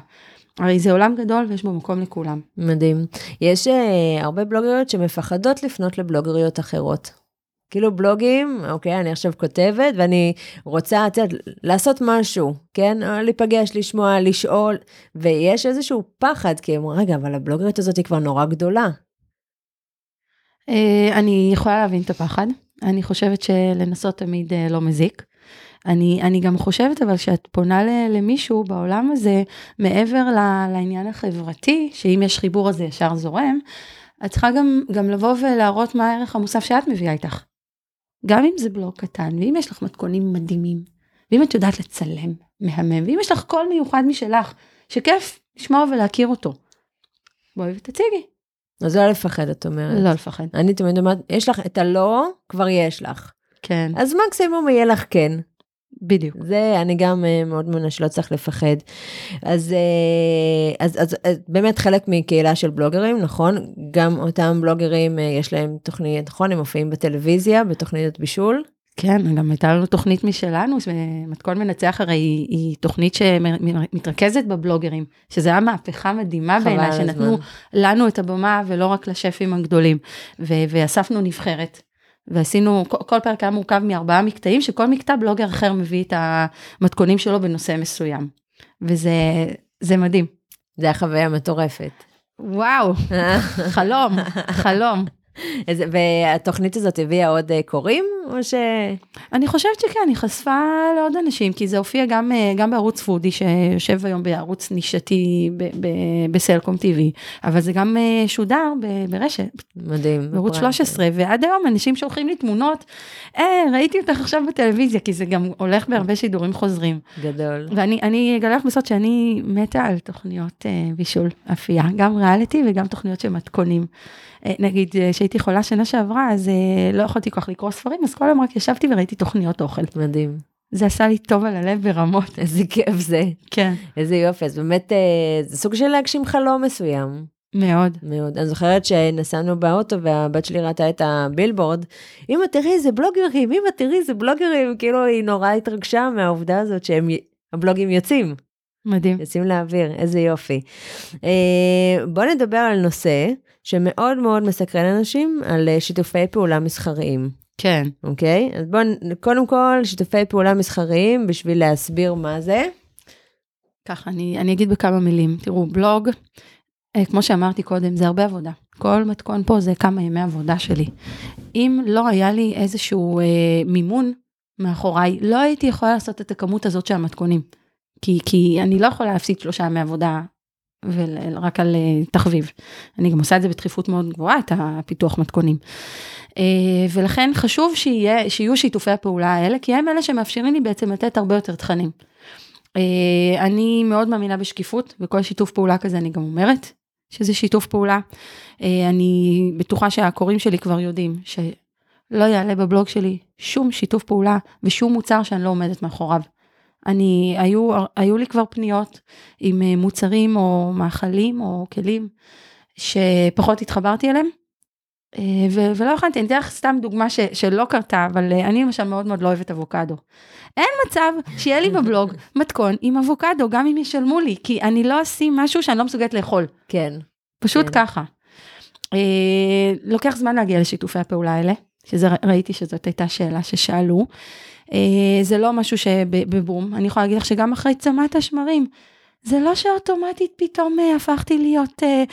הרי זה עולם גדול ויש בו מקום לכולם. מדהים. יש uh, הרבה בלוגריות שמפחדות לפנות לבלוגריות אחרות. כאילו בלוגים, אוקיי, אני עכשיו כותבת ואני רוצה, את יודעת, לעשות משהו, כן? או להיפגש, לשמוע, לשאול, ויש איזשהו פחד, כי הם אומרים, רגע, אבל הבלוגרית הזאת היא כבר נורא גדולה. אה, אני יכולה להבין את הפחד, אני חושבת שלנסות תמיד אה, לא מזיק. אני, אני גם חושבת אבל שאת פונה ל- למישהו בעולם הזה, מעבר ל- לעניין החברתי, שאם יש חיבור הזה ישר זורם, את צריכה גם, גם לבוא ולהראות מה הערך המוסף שאת מביאה איתך. גם אם זה בלוג קטן, ואם יש לך מתכונים מדהימים, ואם את יודעת לצלם, מהמם, ואם יש לך קול מיוחד משלך, שכיף לשמוע ולהכיר אותו. בואי ותציגי. אז לא לפחד, את אומרת. לא לפחד. אני תמיד אומרת, יש לך את הלא, כבר יש לך. כן, אז מקסימום יהיה לך כן. בדיוק. זה אני גם אה, מאוד מאמינה שלא צריך לפחד. אז, אה, אז, אז, אז באמת חלק מקהילה של בלוגרים, נכון? גם אותם בלוגרים אה, יש להם תוכנית, נכון? הם מופיעים בטלוויזיה, בתוכנית בישול. כן, גם הייתה לנו תוכנית משלנו, מתכון מנצח הרי היא, היא תוכנית שמתרכזת בבלוגרים, שזה היה מהפכה מדהימה בעיניי, שנתנו. לנו את הבמה ולא רק לשפים הגדולים. ו- ואספנו נבחרת, ועשינו, כל, כל פרק היה מורכב מארבעה מקטעים, שכל מקטע בלוגר אחר מביא את המתכונים שלו בנושא מסוים. וזה זה מדהים. זה היה חוויה מטורפת. וואו, *laughs* חלום, חלום. והתוכנית הזאת הביאה עוד אה, קוראים, או ש... אני חושבת שכן, היא חשפה לעוד אנשים, כי זה הופיע גם, אה, גם בערוץ פודי, שיושב היום בערוץ נישתי בסלקום TV, אבל זה גם אה, שודר ברשת, מדהים. בערוץ בפרט. 13, ועד היום אנשים שולחים לי תמונות, אה, ראיתי אותך עכשיו בטלוויזיה, כי זה גם הולך בהרבה שידורים חוזרים. גדול. ואני אני אגלה לך בסוד שאני מתה על תוכניות בישול אפייה, גם ריאליטי וגם תוכניות של מתכונים. אה, נגיד, אה, כשהייתי חולה שנה שעברה, אז אה, לא יכולתי כל כך לקרוא ספרים, אז כל היום רק ישבתי וראיתי תוכניות אוכל. מדהים. זה עשה לי טוב על הלב ברמות. איזה כיף זה. כן. איזה יופי. אז באמת, אה, זה סוג של להגשים חלום מסוים. מאוד. מאוד. אני זוכרת שנסענו באוטו והבת שלי ראתה את הבילבורד, אמא תראי איזה בלוגרים, אמא תראי איזה בלוגרים, כאילו היא נורא התרגשה מהעובדה הזאת שהם, הבלוגים יוצאים, מדהים. יוצאים לאוויר, איזה יופי. אה, בוא נדבר על נושא שמאוד מאוד מסקרן אנשים, על אה, שיתופי פעולה מסחריים, כן. אוקיי? אז בואו, קודם כל, שיתופי פעולה מסחריים בשביל להסביר מה זה. ככה, אני, אני אגיד בכמה מילים. תראו, בלוג, אה, כמו שאמרתי קודם, זה הרבה עבודה. כל מתכון פה זה כמה ימי עבודה שלי. אם לא היה לי איזשהו אה, מימון מאחוריי, לא הייתי יכולה לעשות את הכמות הזאת של המתכונים. כי, כי אני לא יכולה להפסיד שלושה ימי עבודה ורק על אה, תחביב. אני גם עושה את זה בדחיפות מאוד גבוהה, את הפיתוח מתכונים. אה, ולכן חשוב שיהיה, שיהיו שיתופי הפעולה האלה, כי הם אלה שמאפשרים לי בעצם לתת הרבה יותר תכנים. אה, אני מאוד מאמינה בשקיפות, וכל שיתוף פעולה כזה אני גם אומרת שזה שיתוף פעולה. אני בטוחה שהקוראים שלי כבר יודעים שלא יעלה בבלוג שלי שום שיתוף פעולה ושום מוצר שאני לא עומדת מאחוריו. אני, היו, היו לי כבר פניות עם אה, מוצרים או מאכלים או כלים שפחות התחברתי אליהם. אה, ו- ולא יכולתי, אני אתן לך סתם דוגמה ש- שלא קרתה, אבל אה, אני למשל מאוד מאוד לא אוהבת אבוקדו. אין מצב שיהיה לי בבלוג *laughs* מתכון עם אבוקדו, גם אם ישלמו לי, כי אני לא אשים משהו שאני לא מסוגלת לאכול. כן. פשוט כן. ככה. אה, לוקח זמן להגיע לשיתופי הפעולה האלה, שזה ראיתי שזאת הייתה שאלה ששאלו. אה, זה לא משהו שבבום, אני יכולה להגיד לך שגם אחרי צמאת השמרים, זה לא שאוטומטית פתאום אה, הפכתי להיות אה,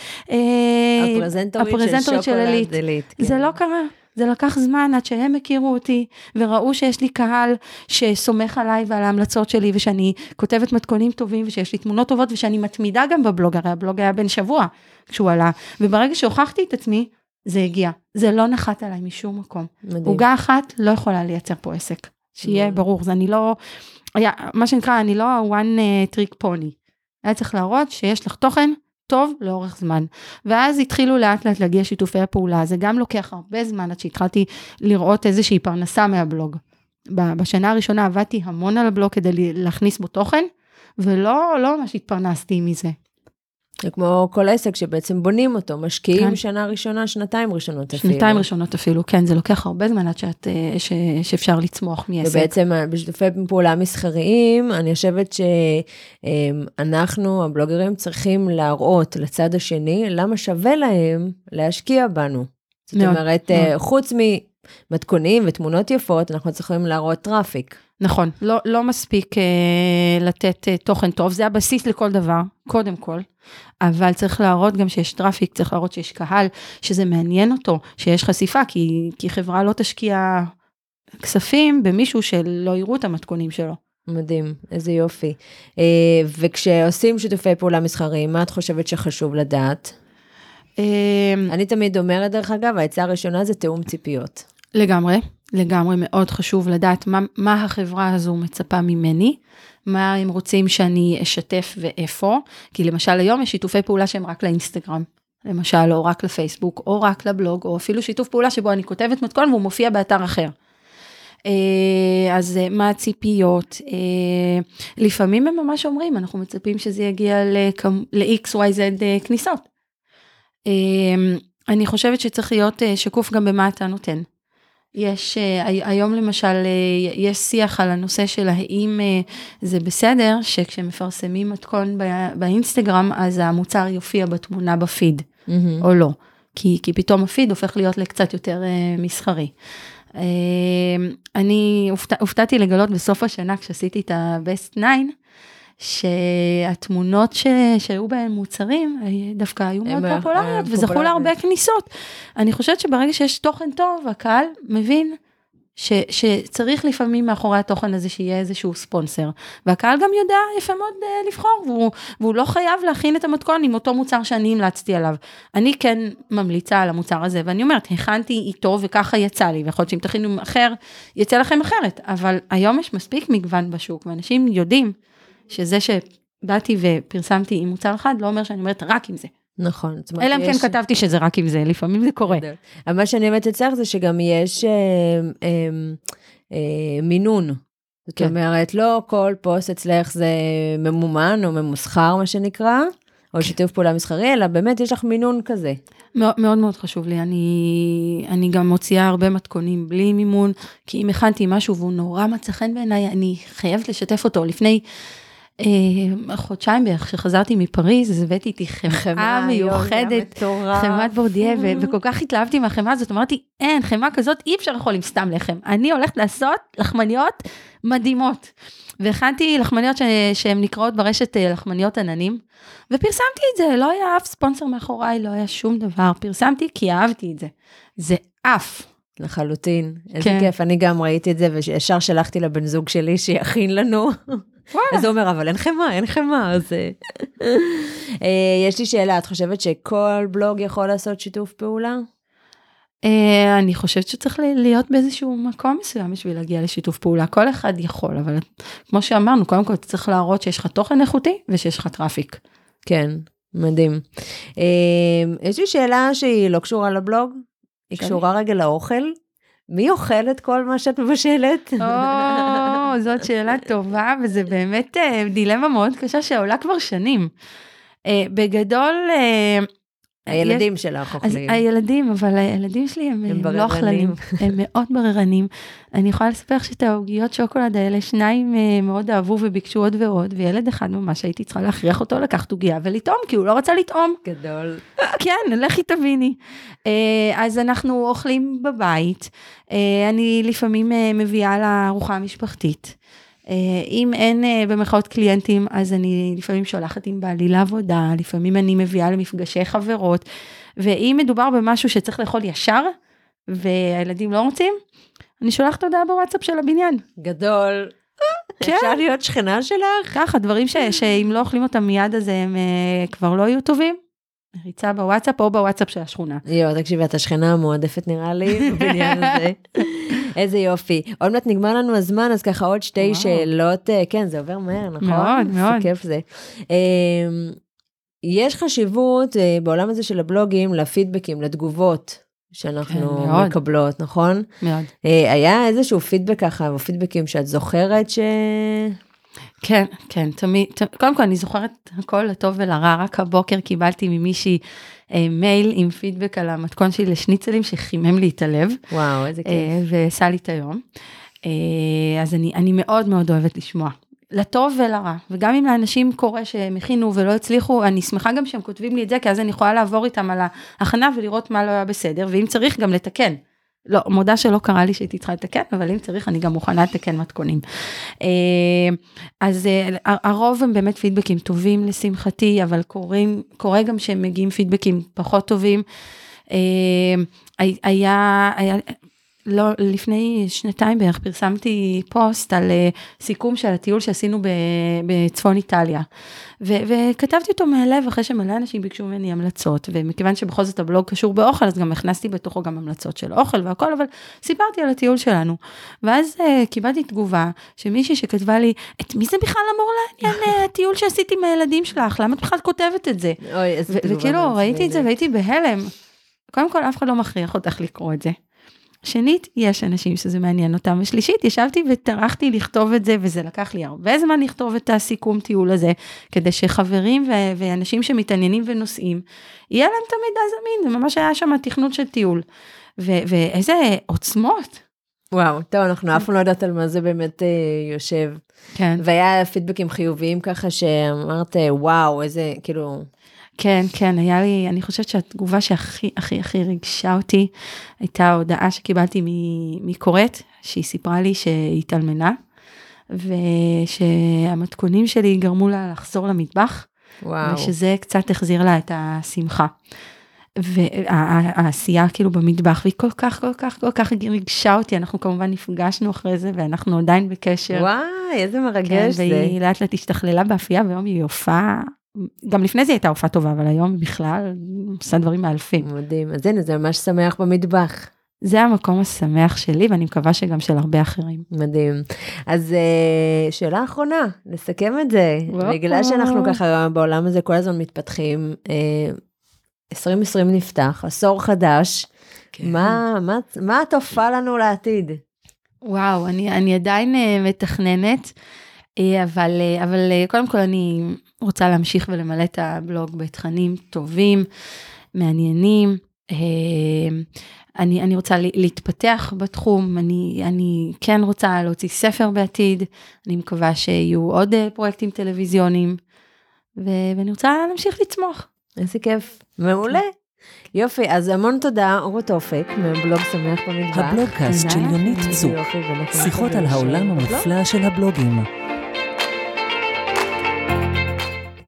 הפרזנטורית, של שוקולד עילית. עילית. זה כן. לא קרה. זה לקח זמן עד שהם הכירו אותי וראו שיש לי קהל שסומך עליי ועל ההמלצות שלי ושאני כותבת מתכונים טובים ושיש לי תמונות טובות ושאני מתמידה גם בבלוג, הרי הבלוג היה בן שבוע כשהוא עלה, וברגע שהוכחתי את עצמי, זה הגיע. זה לא נחת עליי משום מקום. מדהים. עוגה אחת לא יכולה לייצר פה עסק. שיהיה מאוד. ברור, זה אני לא, היה, מה שנקרא, אני לא one uh, trick pony. היה צריך להראות שיש לך תוכן טוב לאורך זמן. ואז התחילו לאט לאט להגיע שיתופי הפעולה, זה גם לוקח הרבה זמן עד שהתחלתי לראות איזושהי פרנסה מהבלוג. בשנה הראשונה עבדתי המון על הבלוג כדי להכניס בו תוכן, ולא לא ממש התפרנסתי מזה. זה כמו כל עסק שבעצם בונים אותו, משקיעים כן. שנה ראשונה, שנתיים ראשונות אפילו. שנתיים ראשונות אפילו, כן, זה לוקח הרבה זמן עד שאת, אה, ש, שאפשר לצמוח מעסק. ובעצם אה, בשיתופי פעולה מסחריים, אני חושבת שאנחנו, הבלוגרים, צריכים להראות לצד השני למה שווה להם להשקיע בנו. זאת מאוד, אומרת, אה, מאוד. חוץ ממתכונים ותמונות יפות, אנחנו צריכים להראות traffic. נכון, לא, לא מספיק אה, לתת אה, תוכן טוב, זה הבסיס לכל דבר, קודם כל, אבל צריך להראות גם שיש traffic, צריך להראות שיש קהל, שזה מעניין אותו, שיש חשיפה, כי, כי חברה לא תשקיע כספים במישהו שלא יראו את המתכונים שלו. מדהים, איזה יופי. אה, וכשעושים שיתופי פעולה מסחריים, מה את חושבת שחשוב לדעת? אה, אני תמיד אומרת, דרך אגב, העצה הראשונה זה תיאום ציפיות. לגמרי, לגמרי מאוד חשוב לדעת מה, מה החברה הזו מצפה ממני, מה הם רוצים שאני אשתף ואיפה, כי למשל היום יש שיתופי פעולה שהם רק לאינסטגרם. למשל, או רק לפייסבוק, או רק לבלוג, או אפילו שיתוף פעולה שבו אני כותבת מתכון והוא מופיע באתר אחר. אה, אז אה, מה הציפיות? אה, לפעמים הם ממש אומרים, אנחנו מצפים שזה יגיע ל-XYZ כניסות. אני חושבת שצריך להיות שקוף גם במה אתה נותן. יש, היום למשל, יש שיח על הנושא של האם זה בסדר שכשמפרסמים מתכון באינסטגרם, אז המוצר יופיע בתמונה בפיד, mm-hmm. או לא. כי, כי פתאום הפיד הופך להיות לקצת יותר מסחרי. אמ, אני הופתע, הופתעתי לגלות בסוף השנה כשעשיתי את ה-Best 9, שהתמונות ש... שהיו בהן מוצרים אה, דווקא היו מאוד פופולריות וזכו להרבה כניסות. אני חושבת שברגע שיש תוכן טוב, הקהל מבין ש, שצריך לפעמים מאחורי התוכן הזה שיהיה איזשהו ספונסר. והקהל גם יודע יפה מאוד uh, לבחור, והוא, והוא לא חייב להכין את המתכון עם אותו מוצר שאני המלצתי עליו. אני כן ממליצה על המוצר הזה, ואני אומרת, הכנתי איתו וככה יצא לי, ויכול להיות שאם תכינו אחר, יצא לכם אחרת. אבל היום יש מספיק מגוון בשוק, ואנשים יודעים שזה שבאתי ופרסמתי עם מוצר אחד, לא אומר שאני אומרת רק עם זה. נכון. אלא אם כן כתבתי שזה רק עם זה, לפעמים זה קורה. אבל מה שאני אומרת אצלך זה שגם יש אה, אה, אה, מינון. זאת כן. אומרת, לא כל פוסט אצלך זה ממומן או ממוסחר, מה שנקרא, או כן. שיתוף פעולה מסחרי, אלא באמת יש לך מינון כזה. מאוד מאוד, מאוד חשוב לי, אני, אני גם מוציאה הרבה מתכונים בלי מימון, כי אם הכנתי משהו והוא נורא מצא חן בעיניי, אני חייבת לשתף אותו. לפני חודשיים בערך, כשחזרתי מפריז, אז הבאתי איתי חמאה *laughs* מיוחדת, חמת בורדיה, *laughs* וכל כך התלהבתי מהחמאה הזאת, אמרתי, אין, חמאה כזאת אי אפשר לאכול עם סתם לחם. אני הולכת לעשות לחמניות מדהימות. והכנתי לחמניות שהן נקראות ברשת אה, לחמניות עננים, ופרסמתי את זה, לא היה אף ספונסר מאחוריי, לא היה שום דבר, פרסמתי כי אהבתי את זה. זה עף. לחלוטין, איזה כן. כיף, אני גם ראיתי את זה וישר שלחתי לבן זוג שלי שיכין לנו. *laughs* אז הוא אומר, אבל אין חמאה, אין חמאה, אז... אה, אה, יש לי שאלה, את חושבת שכל בלוג יכול לעשות שיתוף פעולה? אה, אני חושבת שצריך להיות באיזשהו מקום מסוים בשביל להגיע לשיתוף פעולה. כל אחד יכול, אבל כמו שאמרנו, קודם כל צריך להראות שיש לך תוכן איכותי ושיש לך traffic. כן, מדהים. יש לי שאלה שהיא לא קשורה לבלוג, היא קשורה רגע לאוכל. מי אוכל את כל מה שאת מבשלת? זאת שאלה טובה, וזה באמת אה, דילמה מאוד קשה שעולה כבר שנים. אה, בגדול, אה, הילדים שלך אוכלים. אז הילדים, אבל הילדים שלי הם, הם לא אוכלנים, *laughs* הם מאוד בררנים. אני יכולה לספר שאת העוגיות שוקולד האלה, שניים אה, מאוד אהבו וביקשו עוד ועוד, וילד אחד ממש הייתי צריכה להכריח אותו לקחת עוגיה ולטעום, כי הוא לא רצה לטעום. גדול. *laughs* כן, לכי תביני. אה, אז אנחנו אוכלים בבית. אה, אני לפעמים מביאה לארוחה המשפחתית. אה, אם אין אה, במרכאות קליינטים, אז אני לפעמים שולחת עם בעלי לעבודה, לפעמים אני מביאה למפגשי חברות, ואם מדובר במשהו שצריך לאכול ישר, והילדים לא רוצים, אני שולחת הודעה בוואטסאפ של הבניין. גדול. כן. אפשר להיות שכנה שלך? ככה, דברים ש, שאם לא אוכלים אותם מיד אז הם uh, כבר לא יהיו טובים. ריצה בוואטסאפ או בוואטסאפ של השכונה. יואו, תקשיבי, את השכנה המועדפת נראה לי *laughs* בבניין הזה. איזה יופי. עוד מעט נגמר לנו הזמן, אז ככה עוד שתי וואו. שאלות. אה, כן, זה עובר מהר, נכון? מאוד, מאוד. כיף זה. אמ, יש חשיבות אה, בעולם הזה של הבלוגים לפידבקים, לתגובות. שאנחנו כן, מקבלות, נכון? מאוד. אה, היה איזשהו פידבק ככה, או פידבקים שאת זוכרת ש... כן, כן, תמיד, קודם כל אני זוכרת הכל לטוב ולרע, רק הבוקר קיבלתי ממישהי אה, מייל עם פידבק על המתכון שלי לשניצלים שחימם לי את הלב. וואו, איזה כיף. אה, ועשה לי את היום. אה, אז אני, אני מאוד מאוד אוהבת לשמוע. לטוב ולרע, וגם אם לאנשים קורה שהם הכינו ולא הצליחו, אני שמחה גם שהם כותבים לי את זה, כי אז אני יכולה לעבור איתם על ההכנה ולראות מה לא היה בסדר, ואם צריך גם לתקן. לא, מודה שלא קרה לי שהייתי צריכה לתקן, אבל אם צריך אני גם מוכנה לתקן מתכונים. אה, אז אה, הרוב הם באמת פידבקים טובים לשמחתי, אבל קוראים, קורה גם שהם מגיעים פידבקים פחות טובים. אה, היה, היה, לא, לפני שנתיים בערך פרסמתי פוסט על uh, סיכום של הטיול שעשינו ב, בצפון איטליה. ו, וכתבתי אותו מהלב אחרי שמלא אנשים ביקשו ממני המלצות, ומכיוון שבכל זאת הבלוג קשור באוכל, אז גם הכנסתי בתוכו גם המלצות של אוכל והכל, אבל סיפרתי על הטיול שלנו. ואז uh, קיבלתי תגובה שמישהי שכתבה לי, את מי זה בכלל אמור לעניין uh, הטיול שעשיתי מהילדים שלך? למה את בכלל כותבת את זה? אוי, איזה תגובה וכאילו ראיתי את זה. והייתי בהלם. קודם כל אף אחד לא מכריח אותך לקרוא את זה. שנית, יש אנשים שזה מעניין אותם, ושלישית, ישבתי וטרחתי לכתוב את זה, וזה לקח לי הרבה זמן לכתוב את הסיכום טיול הזה, כדי שחברים ו- ואנשים שמתעניינים ונוסעים, יהיה להם את המידע זמין, זה ממש היה שם תכנות של טיול. ו- ואיזה עוצמות. וואו, טוב, אנחנו אף פעם לא יודעת על מה זה באמת אה, יושב. כן, והיה פידבקים חיוביים ככה שאמרת, אה, וואו, איזה, כאילו, כן, כן, היה לי, אני חושבת שהתגובה שהכי הכי הכי ריגשה אותי, הייתה הודעה שקיבלתי מ- מקוראת, שהיא סיפרה לי שהיא התאלמנה, ושהמתכונים שלי גרמו לה לחזור למטבח, וואו. ושזה קצת החזיר לה את השמחה. והעשייה כאילו במטבח, והיא כל כך, כל כך, כל כך ריגשה אותי, אנחנו כמובן נפגשנו אחרי זה, ואנחנו עדיין בקשר. וואי, איזה כן, מרגש זה. והיא לאט לאט השתכללה באפייה, והיום היא הופעה, גם לפני זה הייתה הופעה טובה, אבל היום בכלל עושה דברים מאלפים. מדהים. אז הנה, זה ממש שמח במטבח. זה המקום השמח שלי, ואני מקווה שגם של הרבה אחרים. מדהים. אז אה, שאלה אחרונה, נסכם את זה. וואו. בגלל שאנחנו ככה בעולם הזה כל הזמן מתפתחים, אה, 2020 נפתח, עשור חדש, כן. מה, מה, מה התופעה לנו לעתיד? וואו, אני, אני עדיין uh, מתכננת, אבל, אבל קודם כל אני רוצה להמשיך ולמלא את הבלוג בתכנים טובים, מעניינים. Uh, אני, אני רוצה לה- להתפתח בתחום, אני, אני כן רוצה להוציא ספר בעתיד, אני מקווה שיהיו עוד uh, פרויקטים טלוויזיוניים, ו, ואני רוצה להמשיך לצמוח. איזה כיף, מעולה. יופי, אז המון תודה, אורות אופק, מבלוג שמח במטבח. הבלוגקאסט של. יונית צוק. שיחות על העולם המופלא של הבלוגים.